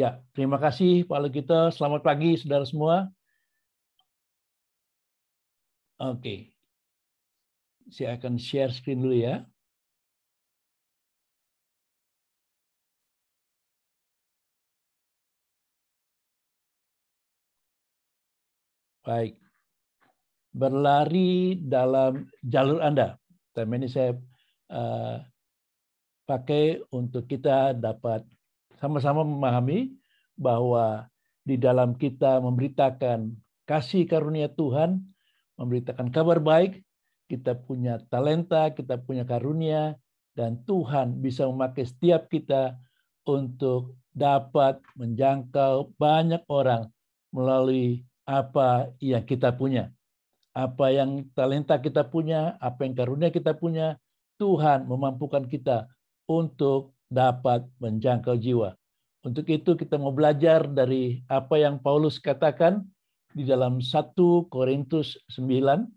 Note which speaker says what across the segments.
Speaker 1: Ya, terima kasih Pak Legito. Selamat pagi saudara semua. Oke. Saya akan share screen dulu ya. Baik. Berlari dalam jalur Anda. Tema ini saya uh, pakai untuk kita dapat sama-sama memahami bahwa di dalam kita memberitakan kasih karunia Tuhan, memberitakan kabar baik, kita punya talenta, kita punya karunia, dan Tuhan bisa memakai setiap kita untuk dapat menjangkau banyak orang melalui apa yang kita punya. Apa yang talenta kita punya, apa yang karunia kita punya, Tuhan memampukan kita untuk dapat menjangkau jiwa. Untuk itu kita mau belajar dari apa yang Paulus katakan di dalam 1 Korintus 9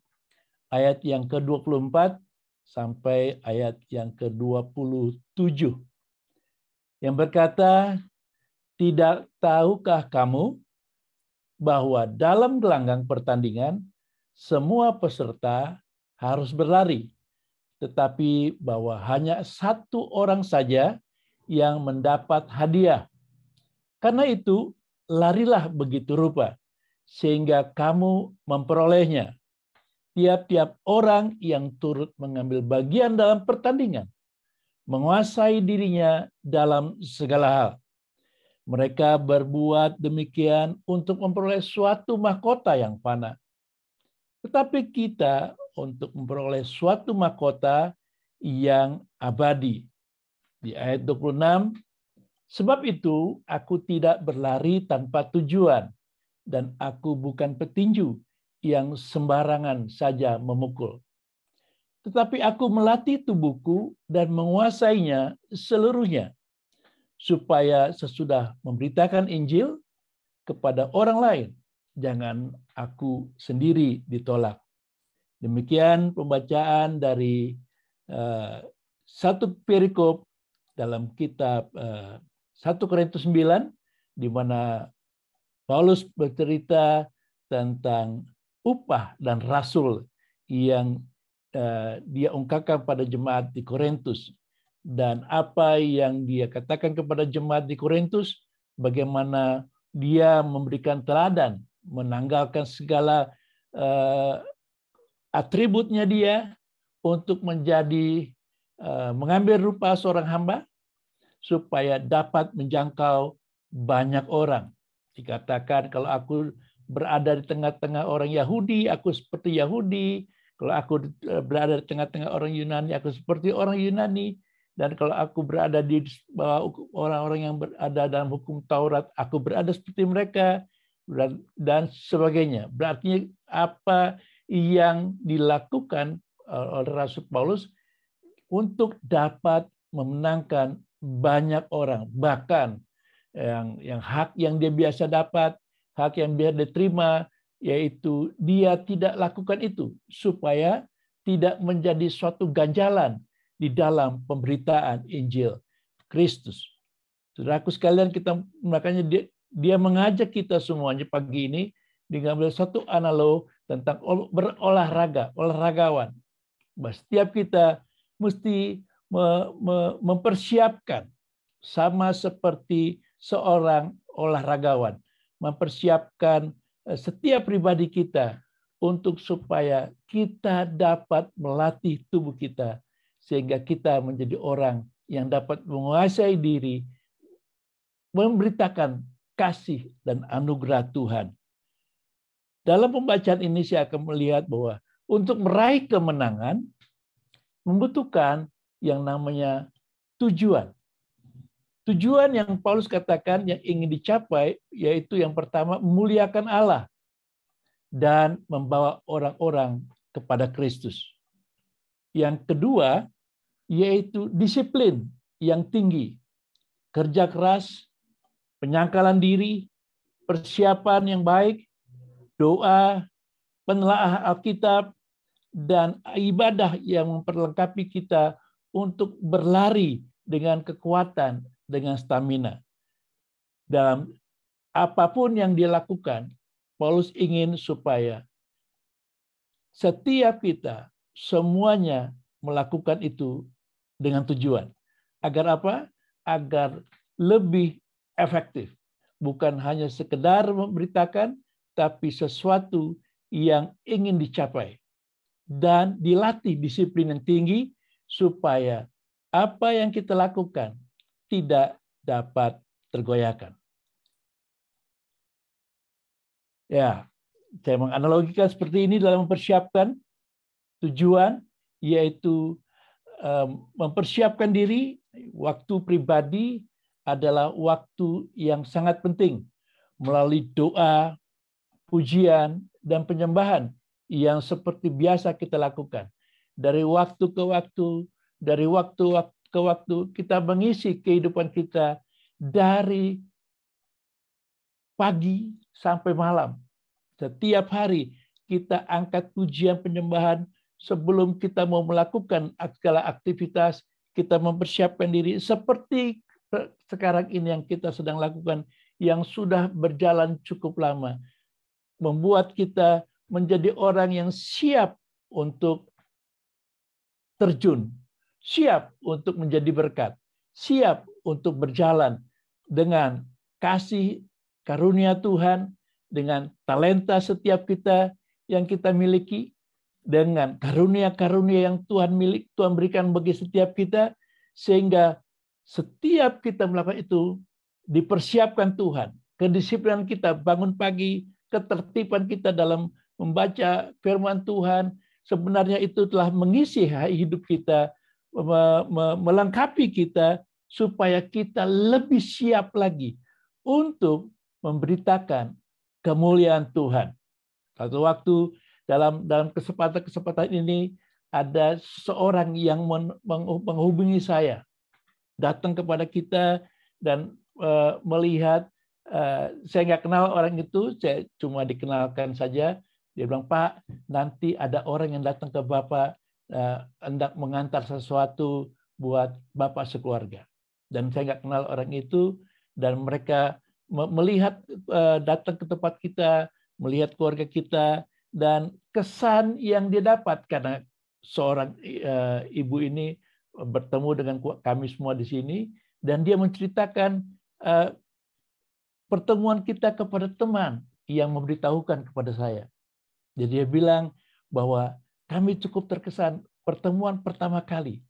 Speaker 1: ayat yang ke-24 sampai ayat yang ke-27. Yang berkata, "Tidak tahukah kamu bahwa dalam gelanggang pertandingan semua peserta harus berlari, tetapi bahwa hanya satu orang saja yang mendapat hadiah. Karena itu, larilah begitu rupa, sehingga kamu memperolehnya. Tiap-tiap orang yang turut mengambil bagian dalam pertandingan, menguasai dirinya dalam segala hal. Mereka berbuat demikian untuk memperoleh suatu mahkota yang fana. Tetapi kita untuk memperoleh suatu mahkota yang abadi. Di ayat 26, sebab itu aku tidak berlari tanpa tujuan dan aku bukan petinju yang sembarangan saja memukul. Tetapi aku melatih tubuhku dan menguasainya seluruhnya supaya sesudah memberitakan Injil kepada orang lain, jangan aku sendiri ditolak. Demikian pembacaan dari uh, satu perikop dalam kitab uh, eh, 1 Korintus 9 di mana Paulus bercerita tentang upah dan rasul yang uh, dia ungkapkan pada jemaat di Korintus dan apa yang dia katakan kepada jemaat di Korintus, bagaimana dia memberikan teladan, menanggalkan segala uh, atributnya dia untuk menjadi uh, mengambil rupa seorang hamba supaya dapat menjangkau banyak orang. Dikatakan kalau aku berada di tengah-tengah orang Yahudi, aku seperti Yahudi. Kalau aku eh, berada di tengah-tengah orang Yunani, aku seperti orang Yunani dan kalau aku berada di bawah orang-orang yang berada dalam hukum Taurat, aku berada seperti mereka dan sebagainya. Berarti apa yang dilakukan eh, oleh Rasul Paulus untuk dapat memenangkan banyak orang, bahkan yang yang hak yang dia biasa dapat, hak yang biasa diterima, yaitu dia tidak lakukan itu supaya tidak menjadi suatu ganjalan di dalam pemberitaan Injil Kristus. Saudaraku sekalian, kita makanya dia, mengajak kita semuanya pagi ini mengambil satu analog tentang berolahraga, olahragawan. Setiap kita mesti me, me, mempersiapkan sama seperti seorang olahragawan, mempersiapkan eh, setiap pribadi kita untuk supaya kita dapat melatih tubuh kita sehingga kita menjadi orang yang dapat menguasai diri, memberitakan kasih dan anugerah Tuhan. Dalam pembacaan ini saya akan melihat bahwa untuk meraih kemenangan membutuhkan yang namanya tujuan. Tujuan yang Paulus katakan yang ingin dicapai yaitu yang pertama memuliakan Allah dan membawa orang-orang kepada Kristus. Yang kedua, yaitu disiplin yang tinggi, kerja keras, penyangkalan diri, persiapan yang baik, doa, penelaah Alkitab, dan ibadah yang memperlengkapi kita untuk berlari dengan kekuatan, dengan stamina. Dalam apa pun yang dia lakukan, Paulus ingin supaya setiap kita semuanya melakukan itu dengan tujuan. Agar apa? Agar lebih efektif. Bukan hanya sekedar memberitakan, tapi sesuatu yang ingin dicapai. Dan dilatih disiplin yang tinggi supaya apa yang kita lakukan tidak dapat tergoyahkan. Ya, saya menganalogikan seperti ini dalam mempersiapkan tujuan, yaitu mempersiapkan diri, waktu pribadi adalah waktu yang sangat penting melalui doa, pujian, dan penyembahan yang seperti biasa kita lakukan. Dari waktu ke waktu, dari waktu ke waktu, kita mengisi kehidupan kita dari pagi sampai malam. Setiap hari kita angkat pujian penyembahan sebelum kita mau melakukan segala aktivitas, kita mempersiapkan diri seperti sekarang ini yang kita sedang lakukan yang sudah berjalan cukup lama. Membuat kita menjadi orang yang siap untuk terjun, siap untuk menjadi berkat, siap untuk berjalan dengan kasih karunia Tuhan, dengan talenta setiap kita yang kita miliki, dengan karunia-karunia yang Tuhan milik Tuhan berikan bagi setiap kita, sehingga setiap kita melakukan itu dipersiapkan Tuhan. Kedisiplinan kita bangun pagi, ketertiban kita dalam membaca firman Tuhan, sebenarnya itu telah mengisi hidup kita, melengkapi kita supaya kita lebih siap lagi untuk memberitakan kemuliaan Tuhan. Satu waktu dalam dalam kesempatan-kesempatan ini ada seorang yang menghubungi saya, datang kepada kita dan uh, melihat uh, saya nggak kenal orang itu, saya cuma dikenalkan saja. Dia bilang Pak, nanti ada orang yang datang ke Bapak uh, hendak mengantar sesuatu buat Bapak sekeluarga. Dan saya nggak kenal orang itu dan mereka melihat datang ke tempat kita, melihat keluarga kita, dan kesan yang dia dapat karena seorang ibu ini bertemu dengan kami semua di sini dan dia menceritakan pertemuan kita kepada teman yang memberitahukan kepada saya. Jadi dia bilang bahwa kami cukup terkesan pertemuan pertama kali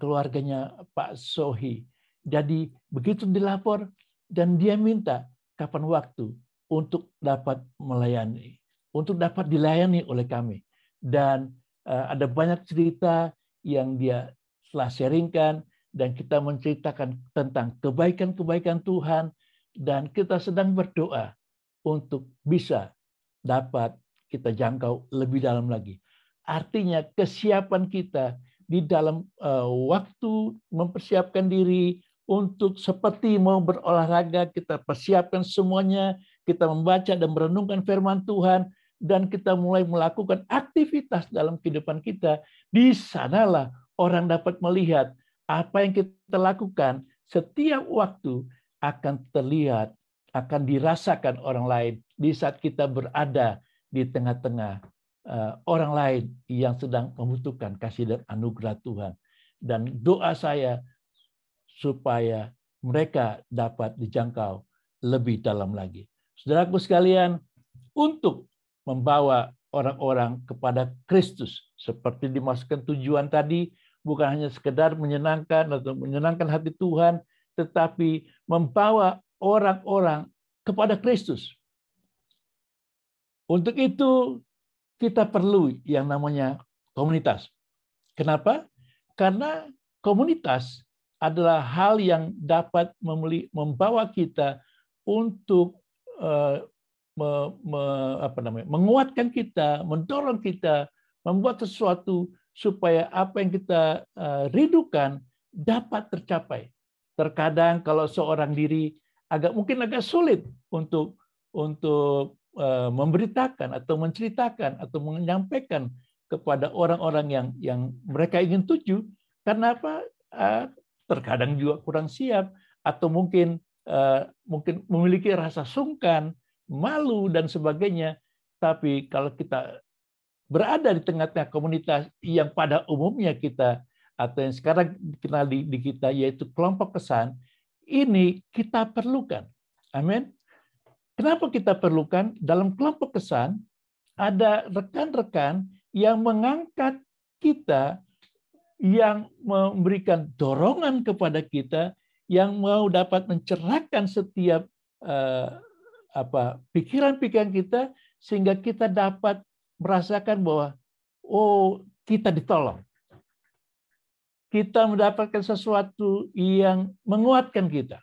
Speaker 1: keluarganya Pak Sohi. Jadi begitu dilapor dan dia minta kapan waktu untuk dapat melayani, untuk dapat dilayani oleh kami. Dan uh, ada banyak cerita yang dia telah sharingkan dan kita menceritakan tentang kebaikan-kebaikan Tuhan dan kita sedang berdoa untuk bisa dapat kita jangkau lebih dalam lagi. Artinya kesiapan kita di dalam uh, waktu mempersiapkan diri untuk seperti mau berolahraga, kita persiapkan semuanya, kita membaca dan merenungkan firman Tuhan, dan kita mulai melakukan aktivitas dalam kehidupan kita, di sanalah orang dapat melihat apa yang kita lakukan setiap waktu akan terlihat, akan dirasakan orang lain di saat kita berada di tengah-tengah eh, orang lain yang sedang membutuhkan kasih dan anugerah Tuhan. Dan doa saya supaya mereka dapat dijangkau lebih dalam lagi. Saudaraku sekalian, untuk membawa orang-orang kepada Kristus seperti dimasukkan tujuan tadi bukan hanya sekedar menyenangkan atau menyenangkan hati Tuhan tetapi membawa orang-orang kepada Kristus. Untuk itu kita perlu yang namanya komunitas. Kenapa? Karena komunitas adalah hal yang dapat membawa kita untuk uh, me, me, apa namanya, menguatkan kita, mendorong kita, membuat sesuatu supaya apa yang kita uh, rindukan dapat tercapai. Terkadang kalau seorang diri agak mungkin agak sulit untuk untuk uh, memberitakan atau menceritakan atau menyampaikan kepada orang-orang yang yang mereka ingin tuju. Karena apa? Uh, terkadang juga kurang siap atau mungkin mungkin memiliki rasa sungkan, malu dan sebagainya. Tapi kalau kita berada di tengah-tengah komunitas yang pada umumnya kita atau yang sekarang dikenal di, di kita yaitu kelompok kesan, ini kita perlukan. Amin. Kenapa kita perlukan? Dalam kelompok kesan, ada rekan-rekan yang mengangkat kita, yang memberikan dorongan kepada kita, yang mau dapat mencerahkan setiap uh, apa pikiran-pikiran kita sehingga kita dapat merasakan bahwa oh kita ditolong. Kita mendapatkan sesuatu yang menguatkan kita.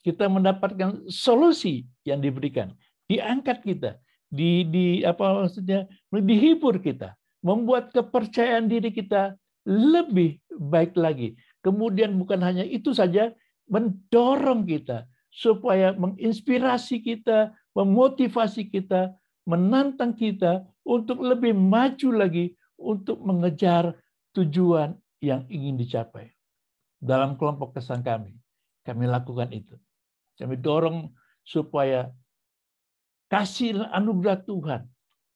Speaker 1: Kita mendapatkan solusi yang diberikan, diangkat kita, di di apa maksudnya dihibur kita, membuat kepercayaan diri kita lebih baik lagi. Kemudian bukan hanya itu saja, mendorong kita supaya menginspirasi kita, memotivasi kita, menantang kita untuk lebih maju lagi untuk mengejar tujuan yang ingin dicapai. Dalam kelompok kesan kami, kami lakukan itu. Kami dorong supaya kasih anugerah Tuhan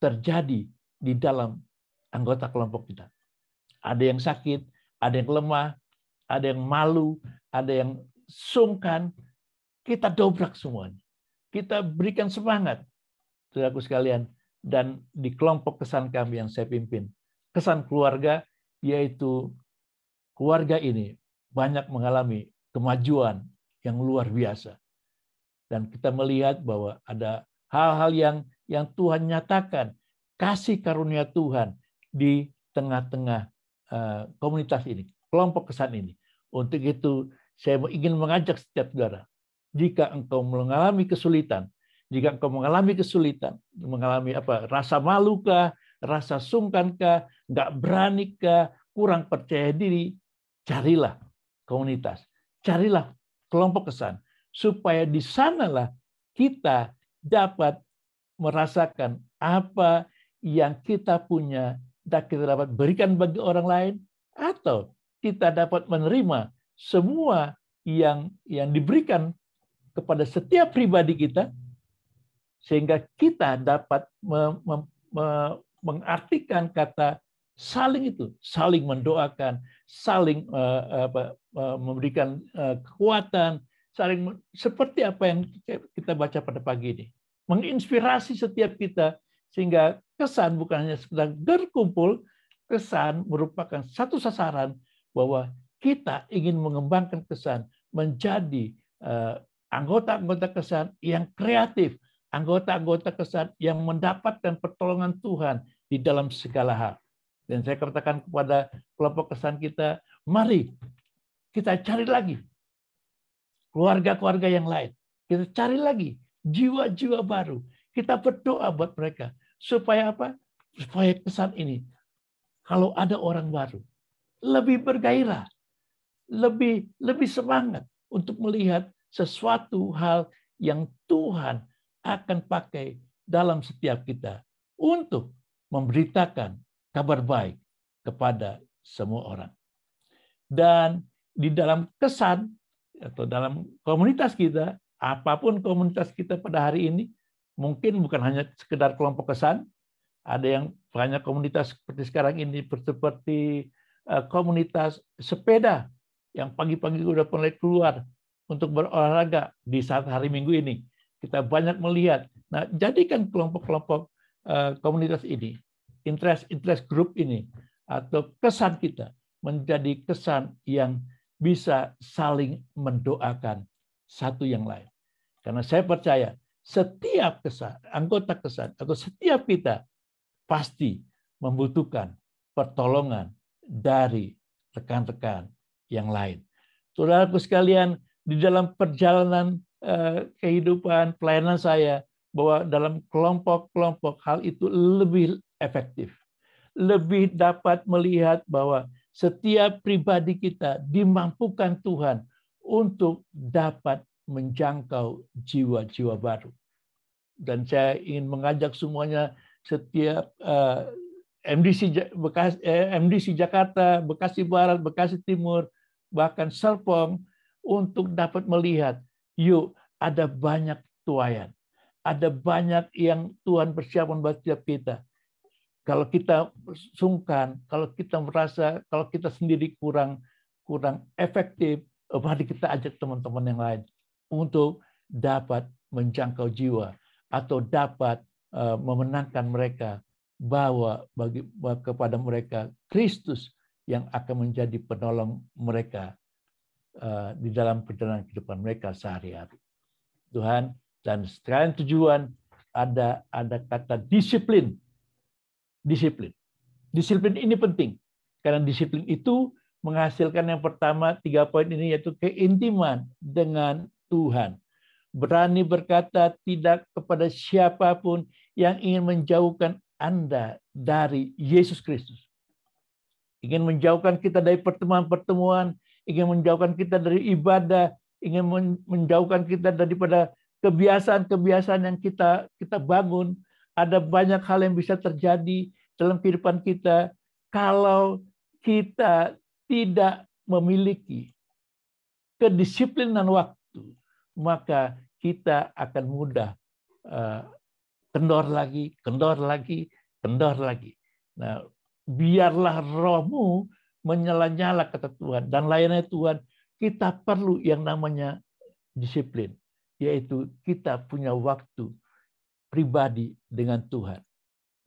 Speaker 1: terjadi di dalam anggota kelompok kita. Ada yang sakit, ada yang lemah, ada yang malu, ada yang sungkan. Kita dobrak semuanya. Kita berikan semangat, saudaraku sekalian, dan di kelompok kesan kami yang saya pimpin. Kesan keluarga, yaitu keluarga ini banyak mengalami kemajuan yang luar biasa. Dan kita melihat bahwa ada hal-hal yang yang Tuhan nyatakan kasih karunia Tuhan di tengah-tengah uh, komunitas ini, kelompok kesan ini. Untuk itu saya ingin mengajak setiap saudara, jika engkau mengalami kesulitan, jika engkau mengalami kesulitan, mengalami apa rasa malu kah, rasa sungkan kah, nggak berani kah, kurang percaya diri, carilah komunitas, carilah kelompok kesan, supaya di sanalah kita dapat merasakan apa yang kita punya dan kita dapat berikan bagi orang lain. Atau kita dapat menerima semua yang yang diberikan kepada setiap pribadi kita sehingga kita dapat me, me, me, mengartikan kata saling itu saling mendoakan saling uh, uh, memberikan uh, kekuatan saling seperti apa yang kita baca pada pagi ini. Menginspirasi setiap kita sehingga kesan bukan hanya sekedar berkumpul, kesan merupakan satu sasaran bahwa kita ingin mengembangkan kesan menjadi eh, anggota-anggota kesan yang kreatif, anggota-anggota kesan yang mendapatkan pertolongan Tuhan di dalam segala hal. Dan saya katakan kepada kelompok kesan kita, mari kita cari lagi keluarga-keluarga yang lain. Kita cari lagi jiwa-jiwa baru. Kita berdoa buat mereka. Supaya apa? Supaya kesan ini, kalau ada orang baru, lebih bergairah, lebih lebih semangat untuk melihat sesuatu hal yang Tuhan akan pakai dalam setiap kita untuk memberitakan kabar baik kepada semua orang. Dan di dalam kesan atau dalam komunitas kita, apa pun komunitas kita pada hari ini, mungkin bukan hanya sekedar kelompok kesan, ada yang banyak komunitas seperti sekarang ini seperti eh, komunitas sepeda yang pagi-pagi sudah mulai keluar untuk berolahraga di saat hari Minggu ini. Kita banyak melihat. Nah, jadikan kelompok-kelompok eh, komunitas ini, interest interest group ini atau kesan kita menjadi kesan yang bisa saling mendoakan satu yang lain. Karena saya percaya setiap kesan, anggota kesan atau setiap kita pasti membutuhkan pertolongan dari rekan-rekan yang lain. Saudaraku sekalian, di dalam perjalanan kehidupan pelayanan saya bahwa dalam kelompok-kelompok hal itu lebih efektif. Lebih dapat melihat bahwa setiap pribadi kita dimampukan Tuhan untuk dapat menjangkau jiwa-jiwa baru. Dan saya ingin mengajak semuanya setiap uh, MDC Bekasi, eh, MDC Jakarta, Bekasi Barat, Bekasi Timur, bahkan Serpong untuk dapat melihat, yuk ada banyak tuayan, ada banyak yang Tuhan persiapkan buat setiap kita. Kalau kita sungkan, kalau kita merasa, kalau kita sendiri kurang kurang efektif, oh, mari kita ajak teman-teman yang lain untuk dapat menjangkau jiwa atau dapat eh, memenangkan mereka bahwa bagi kepada mereka Kristus yang akan menjadi penolong mereka di dalam perjalanan kehidupan mereka sehari-hari. Tuhan dan sekalian tujuan ada ada kata disiplin. Disiplin. Disiplin ini penting karena disiplin itu menghasilkan yang pertama tiga poin ini yaitu keintiman dengan Tuhan. Berani berkata tidak kepada siapa pun yang ingin menjauhkan anda dari Yesus Kristus. Ingin menjauhkan kita dari pertemuan-pertemuan, ingin menjauhkan kita dari ibadah, ingin menjauhkan kita daripada kebiasaan-kebiasaan yang kita kita bangun. Ada banyak hal yang bisa terjadi dalam kehidupan kita kalau kita tidak memiliki kedisiplinan waktu, maka kita akan mudah eh, kendor lagi, kendor lagi, kendor lagi. Nah, biarlah rohmu menyala-nyala kata Tuhan dan layannya Tuhan kita perlu yang namanya disiplin yaitu kita punya waktu pribadi dengan Tuhan.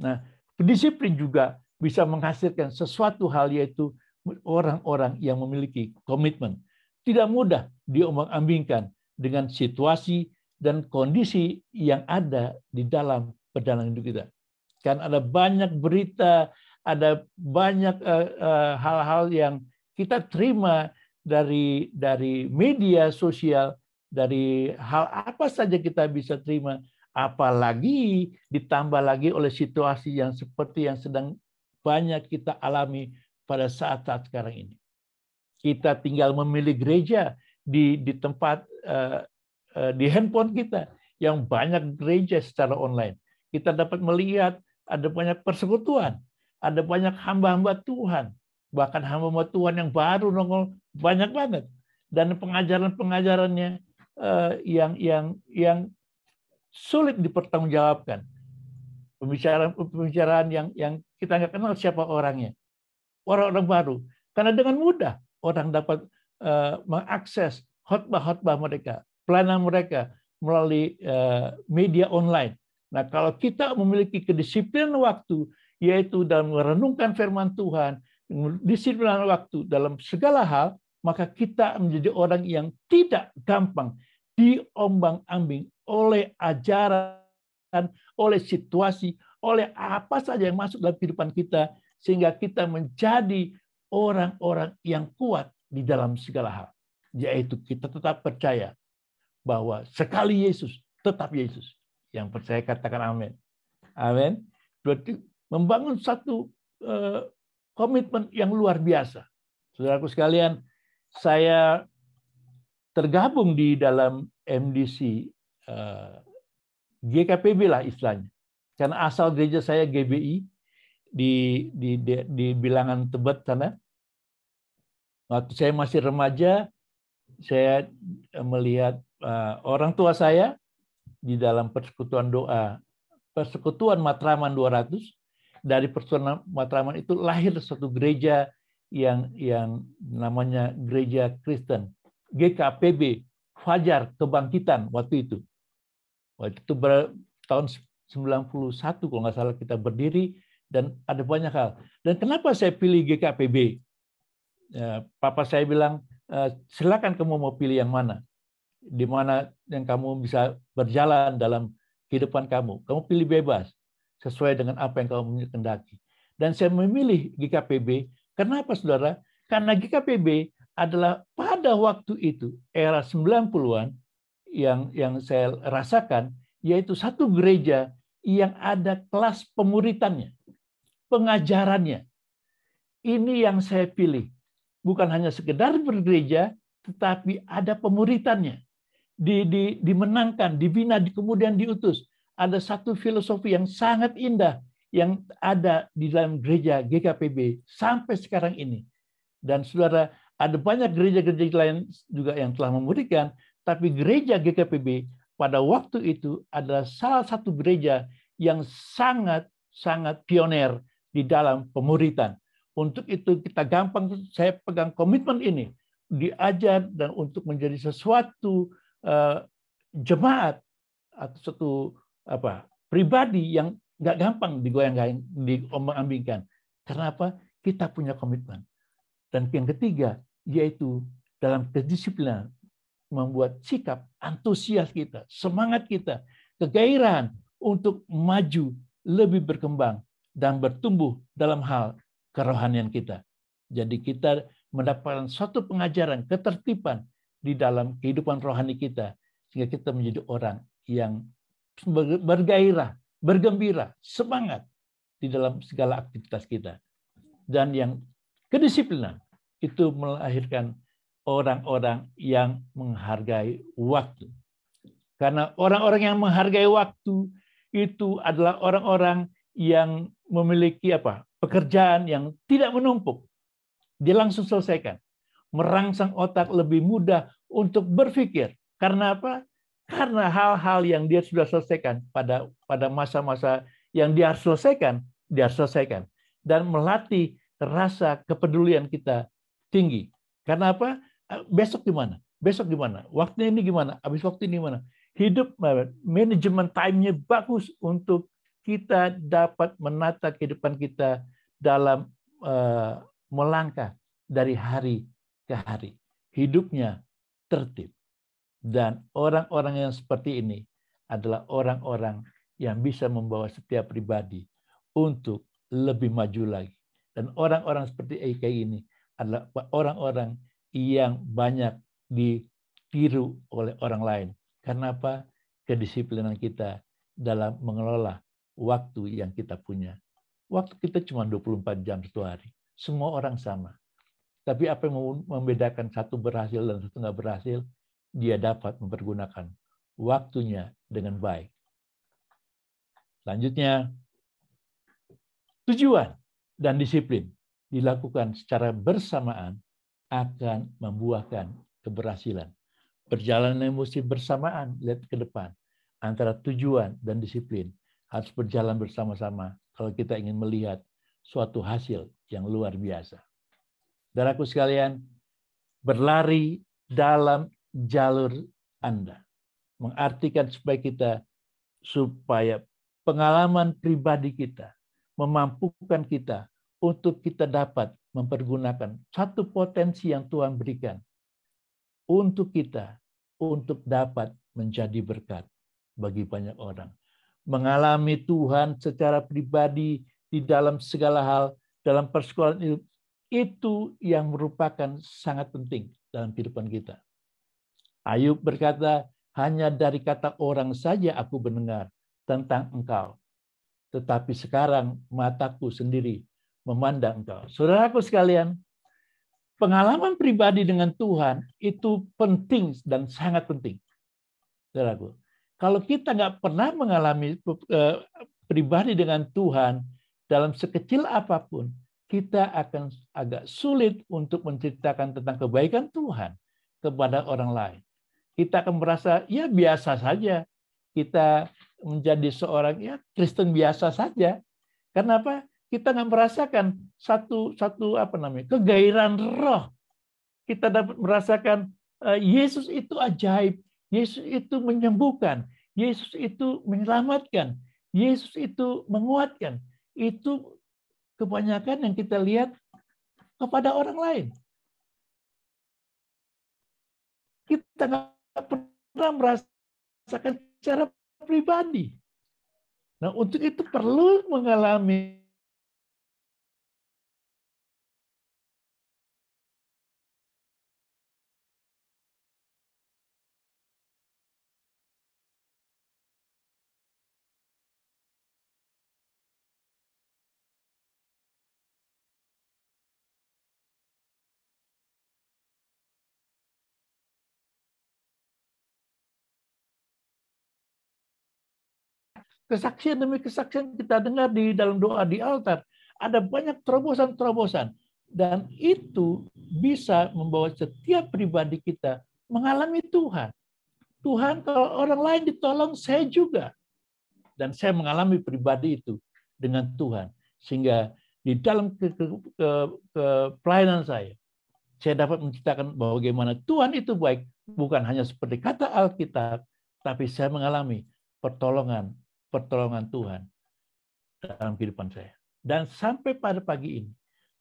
Speaker 1: Nah, disiplin juga bisa menghasilkan sesuatu hal yaitu orang-orang yang memiliki komitmen. Tidak mudah diombang-ambingkan dengan situasi dan kondisi yang ada di dalam perjalanan hidup kita. Kan ada banyak berita, ada banyak eh, eh, hal-hal yang kita terima dari dari media sosial, dari hal apa saja kita bisa terima, apalagi ditambah lagi oleh situasi yang seperti yang sedang banyak kita alami pada saat-saat sekarang ini. Kita tinggal memilih gereja di di tempat Eh, di handphone kita yang banyak gereja secara online. Kita dapat melihat ada banyak persekutuan, ada banyak hamba-hamba Tuhan, bahkan hamba-hamba Tuhan yang baru nongol banyak banget. Dan pengajaran-pengajarannya eh, yang yang yang sulit dipertanggungjawabkan. Pembicaraan-pembicaraan yang yang kita nggak kenal siapa orangnya. Orang-orang baru. Karena dengan mudah orang dapat uh, mengakses khotbah-khotbah mereka, pelayanan mereka melalui eh, media online. Nah, kalau kita memiliki kedisiplinan waktu, yaitu dalam merenungkan firman Tuhan, disiplinan waktu dalam segala hal, maka kita menjadi orang yang tidak gampang diombang-ambing oleh ajaran, oleh situasi, oleh apa saja yang masuk dalam kehidupan kita, sehingga kita menjadi orang-orang yang kuat di dalam segala hal. Yaitu kita tetap percaya bahwa sekali Yesus, tetap Yesus. Yang percaya katakan amin. Amin. Membangun satu uh, komitmen yang luar biasa. Saudaraku sekalian, saya tergabung di dalam MDC uh, eh, GKPB lah istilahnya. Karena asal gereja saya GBI di di di, di bilangan Tebet sana. Waktu saya masih remaja, saya melihat uh, orang tua saya di dalam persekutuan doa, persekutuan Matraman 200, dari persekutuan Matraman itu lahir satu gereja yang yang namanya gereja Kristen, GKPB, Fajar Kebangkitan waktu itu. Waktu itu ber, tahun 91 kalau nggak salah kita berdiri dan ada banyak hal. Dan kenapa saya pilih GKPB? Ya, Papa saya bilang, eh, silakan kamu mau pilih yang mana di mana yang kamu bisa berjalan dalam kehidupan kamu. Kamu pilih bebas sesuai dengan apa yang kamu kendaki. Dan saya memilih GKPB. Kenapa, saudara? Karena GKPB adalah pada waktu itu, era 90-an, yang, yang saya rasakan, yaitu satu gereja yang ada kelas pemuritannya, pengajarannya. Ini yang saya pilih. Bukan hanya sekedar bergereja, tetapi ada pemuritannya di, di, dimenangkan, dibina, di, kemudian diutus. Ada satu filosofi yang sangat indah yang ada di dalam gereja GKPB sampai sekarang ini. Dan saudara, ada banyak gereja-gereja lain juga yang telah memberikan, tapi gereja GKPB pada waktu itu adalah salah satu gereja yang sangat-sangat pioner di dalam pemuritan. Untuk itu kita gampang, saya pegang komitmen ini, diajar dan untuk menjadi sesuatu uh, jemaat atau satu apa pribadi yang nggak gampang digoyang-goyang, diombang-ambingkan. Karena? Kita punya komitmen. Dan yang ketiga, yaitu dalam kedisiplinan membuat sikap antusias kita, semangat kita, kegairahan untuk maju, lebih berkembang dan bertumbuh dalam hal kerohanian kita. Jadi kita mendapatkan suatu pengajaran, ketertiban di dalam kehidupan rohani kita sehingga kita menjadi orang yang bergairah, bergembira, semangat di dalam segala aktivitas kita. Dan yang kedisiplinan itu melahirkan orang-orang yang menghargai waktu. Karena orang-orang yang menghargai waktu itu adalah orang-orang yang memiliki apa? pekerjaan yang tidak menumpuk. Dia langsung selesaikan. Merangsang otak lebih mudah untuk berpikir. Karena apa? Karena hal-hal yang dia sudah selesaikan pada pada masa-masa yang dia selesaikan, dia selesaikan. Dan melatih rasa kepedulian kita tinggi. Karena apa? Eh, besok gimana? Besok gimana? Waktunya ini gimana? Habis waktu ini gimana? Hidup eh, manajemen time-nya bagus untuk kita dapat menata kehidupan kita dalam uh, melangkah dari hari ke hari. Hidupnya tertib. Dan orang-orang yang seperti ini adalah orang-orang yang bisa membawa setiap pribadi untuk lebih maju lagi. Dan orang-orang seperti Eka ini adalah orang-orang yang banyak ditiru oleh orang lain. Karena apa? Kedisiplinan kita dalam mengelola waktu yang kita punya. Waktu kita cuma 24 jam satu hari. Semua orang sama. Tapi apa yang membedakan satu berhasil dan satu nggak berhasil, dia dapat mempergunakan waktunya dengan baik. Selanjutnya, tujuan dan disiplin dilakukan secara bersamaan akan membuahkan keberhasilan. Perjalanan emosi bersamaan, lihat ke depan. Antara tujuan dan disiplin harus berjalan bersama-sama kalau kita ingin melihat suatu hasil yang luar biasa. Daraku sekalian, berlari dalam jalur Anda. Mengartikan supaya kita, supaya pengalaman pribadi kita, memampukan kita untuk kita dapat mempergunakan satu potensi yang Tuhan berikan untuk kita untuk dapat menjadi berkat bagi banyak orang. Mengalami Tuhan secara pribadi di dalam segala hal dalam persekolahan itu itu yang merupakan sangat penting dalam kehidupan kita. Ayub berkata, hanya dari kata orang saja aku mendengar tentang engkau. Tetapi sekarang mataku sendiri memandang engkau. Saudaraku sekalian, pengalaman pribadi dengan Tuhan itu penting dan sangat penting. Saudaraku, kalau kita nggak pernah mengalami eh, pribadi dengan Tuhan dalam sekecil apa pun, kita akan agak sulit untuk menceritakan tentang kebaikan Tuhan kepada orang lain. Kita akan merasa ya biasa saja. Kita menjadi seorang ya Kristen biasa saja. Kenapa? kita nggak merasakan satu satu apa namanya kegairahan roh. Kita dapat merasakan uh, Yesus itu ajaib, Yesus itu menyembuhkan, Yesus itu menyelamatkan, Yesus itu menguatkan. Itu kebanyakan yang kita lihat kepada orang lain. Kita nggak pernah merasakan secara pribadi. Nah, untuk itu perlu mengalami kesaksian demi kesaksian kita dengar di dalam doa di altar. Ada banyak terobosan-terobosan. Dan itu bisa membawa setiap pribadi kita mengalami Tuhan. Tuhan kalau orang lain ditolong, saya juga. Dan saya mengalami pribadi itu dengan Tuhan. Sehingga di dalam ke, ke, ke, ke pelayanan saya, saya dapat menceritakan bagaimana Tuhan itu baik. Bukan hanya seperti kata Alkitab, tapi saya mengalami pertolongan, pertolongan Tuhan dalam kehidupan saya. Dan sampai pada pagi ini,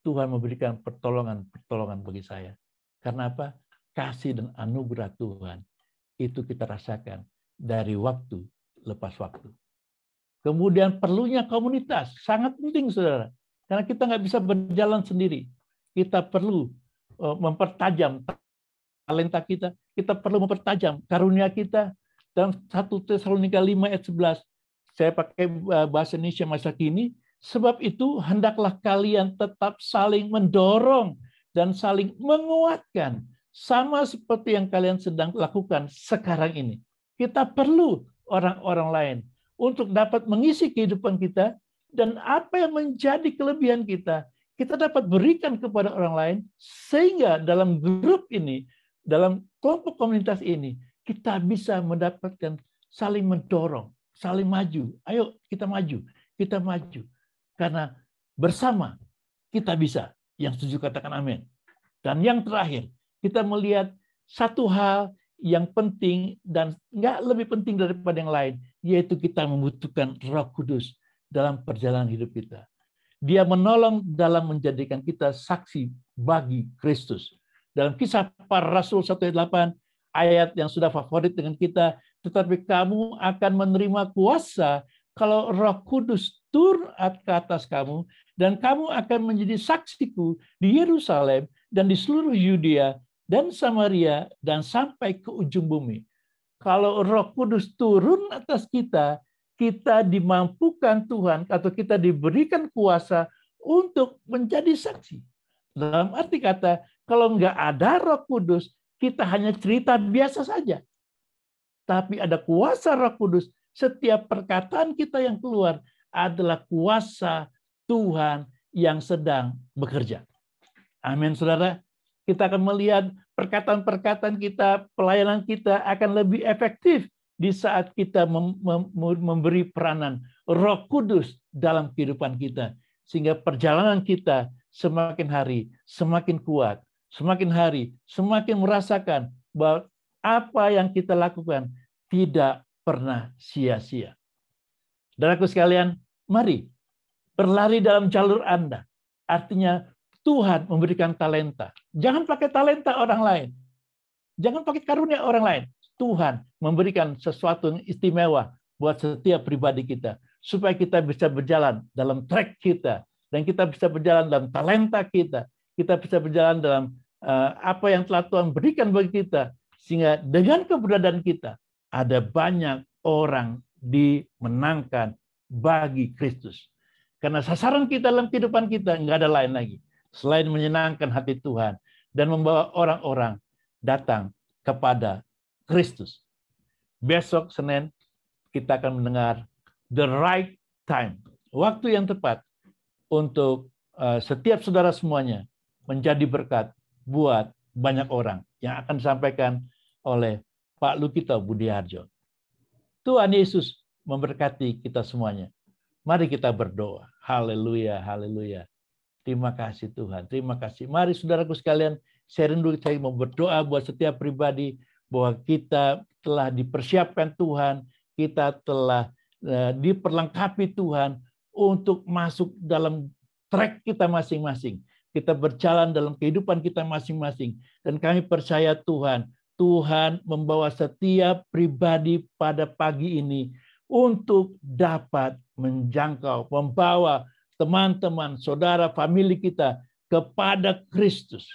Speaker 1: Tuhan memberikan pertolongan-pertolongan bagi saya. Karena apa? Kasih dan anugerah Tuhan itu kita rasakan dari waktu lepas waktu. Kemudian perlunya komunitas, sangat penting saudara. Karena kita nggak bisa berjalan sendiri. Kita perlu eh, mempertajam talenta kita, kita perlu mempertajam karunia kita. Dalam 1 Tesalonika 5 ayat 11, saya pakai eh, bahasa Indonesia masa kini, sebab itu hendaklah kalian tetap saling mendorong dan saling menguatkan sama seperti yang kalian sedang lakukan sekarang ini. Kita perlu orang-orang lain untuk dapat mengisi kehidupan kita dan apa yang menjadi kelebihan kita kita dapat berikan kepada orang lain sehingga dalam grup ini dalam kelompok komunitas ini kita bisa mendapatkan saling mendorong saling maju ayo kita maju kita maju karena bersama kita bisa yang setuju katakan amin dan yang terakhir kita melihat satu hal yang penting dan nggak lebih penting daripada yang lain, yaitu kita membutuhkan Roh Kudus dalam perjalanan hidup kita. Dia menolong dalam menjadikan kita saksi bagi Kristus. Dalam kisah para Rasul 1:8 ayat yang sudah favorit dengan kita, tetapi kamu akan menerima kuasa kalau Roh Kudus turun ke atas kamu dan kamu akan menjadi saksiku di Yerusalem dan di seluruh Yudea dan Samaria dan sampai ke ujung bumi. Kalau Roh Kudus turun atas kita, kita dimampukan Tuhan atau kita diberikan kuasa untuk menjadi saksi. Dalam arti kata, kalau nggak ada Roh Kudus, kita hanya cerita biasa saja. Tapi ada kuasa Roh Kudus, setiap perkataan kita yang keluar adalah kuasa Tuhan yang sedang bekerja. Amin, saudara kita akan melihat perkataan-perkataan kita, pelayanan kita akan lebih efektif di saat kita memberi peranan Roh Kudus dalam kehidupan kita, sehingga perjalanan kita semakin hari semakin kuat, semakin hari semakin merasakan bahwa apa yang kita lakukan tidak pernah sia-sia. Saudaraku sekalian, mari berlari dalam jalur Anda. Artinya Tuhan memberikan talenta. Jangan pakai talenta orang lain. Jangan pakai karunia orang lain. Tuhan memberikan sesuatu yang istimewa buat setiap pribadi kita. Supaya kita bisa berjalan dalam track kita. Dan kita bisa berjalan dalam talenta kita. Kita bisa berjalan dalam apa yang telah Tuhan berikan bagi kita. Sehingga dengan keberadaan kita, ada banyak orang dimenangkan bagi Kristus. Karena sasaran kita dalam kehidupan kita nggak ada lain lagi selain menyenangkan hati Tuhan dan membawa orang-orang datang kepada Kristus. Besok Senin kita akan mendengar the right time, waktu yang tepat untuk uh, setiap saudara semuanya menjadi berkat buat banyak orang yang akan disampaikan oleh Pak Lukito Budiharjo. Tuhan Yesus memberkati kita semuanya. Mari kita berdoa. Haleluya, haleluya. Terima kasih Tuhan. Terima kasih. Mari saudaraku sekalian, saya rindu saya mau berdoa buat setiap pribadi bahwa kita telah dipersiapkan Tuhan, kita telah uh, diperlengkapi Tuhan untuk masuk dalam track kita masing-masing. Kita berjalan dalam kehidupan kita masing-masing. Dan kami percaya Tuhan, Tuhan membawa setiap pribadi pada pagi ini untuk dapat menjangkau, membawa teman-teman, saudara, famili kita kepada Kristus.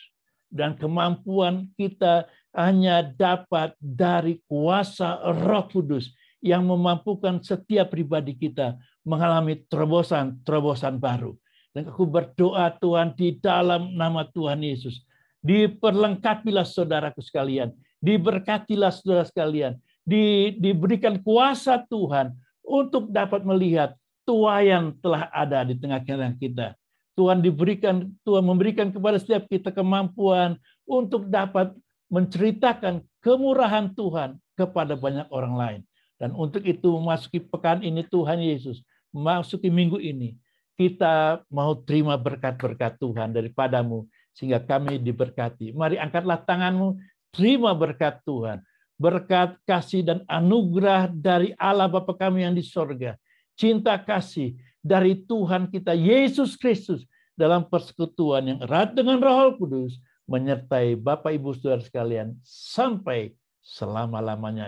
Speaker 1: Dan kemampuan kita hanya dapat dari kuasa roh kudus yang memampukan setiap pribadi kita mengalami terobosan-terobosan baru. Dan aku berdoa Tuhan di dalam nama Tuhan Yesus. Diperlengkapilah saudaraku sekalian. Diberkatilah saudara sekalian. Di, diberikan kuasa Tuhan untuk dapat melihat tuayan telah ada di tengah-tengah kita. Tuhan diberikan, Tuhan memberikan kepada setiap kita kemampuan untuk dapat menceritakan kemurahan Tuhan kepada banyak orang lain. Dan untuk itu memasuki pekan ini Tuhan Yesus, memasuki minggu ini, kita mau terima berkat-berkat Tuhan daripadamu sehingga kami diberkati. Mari angkatlah tanganmu, terima berkat Tuhan. Berkat kasih dan anugerah dari Allah Bapa kami yang di sorga. Cinta kasih dari Tuhan kita Yesus Kristus dalam persekutuan yang erat dengan Roh Kudus menyertai Bapak Ibu Saudara sekalian sampai selama-lamanya.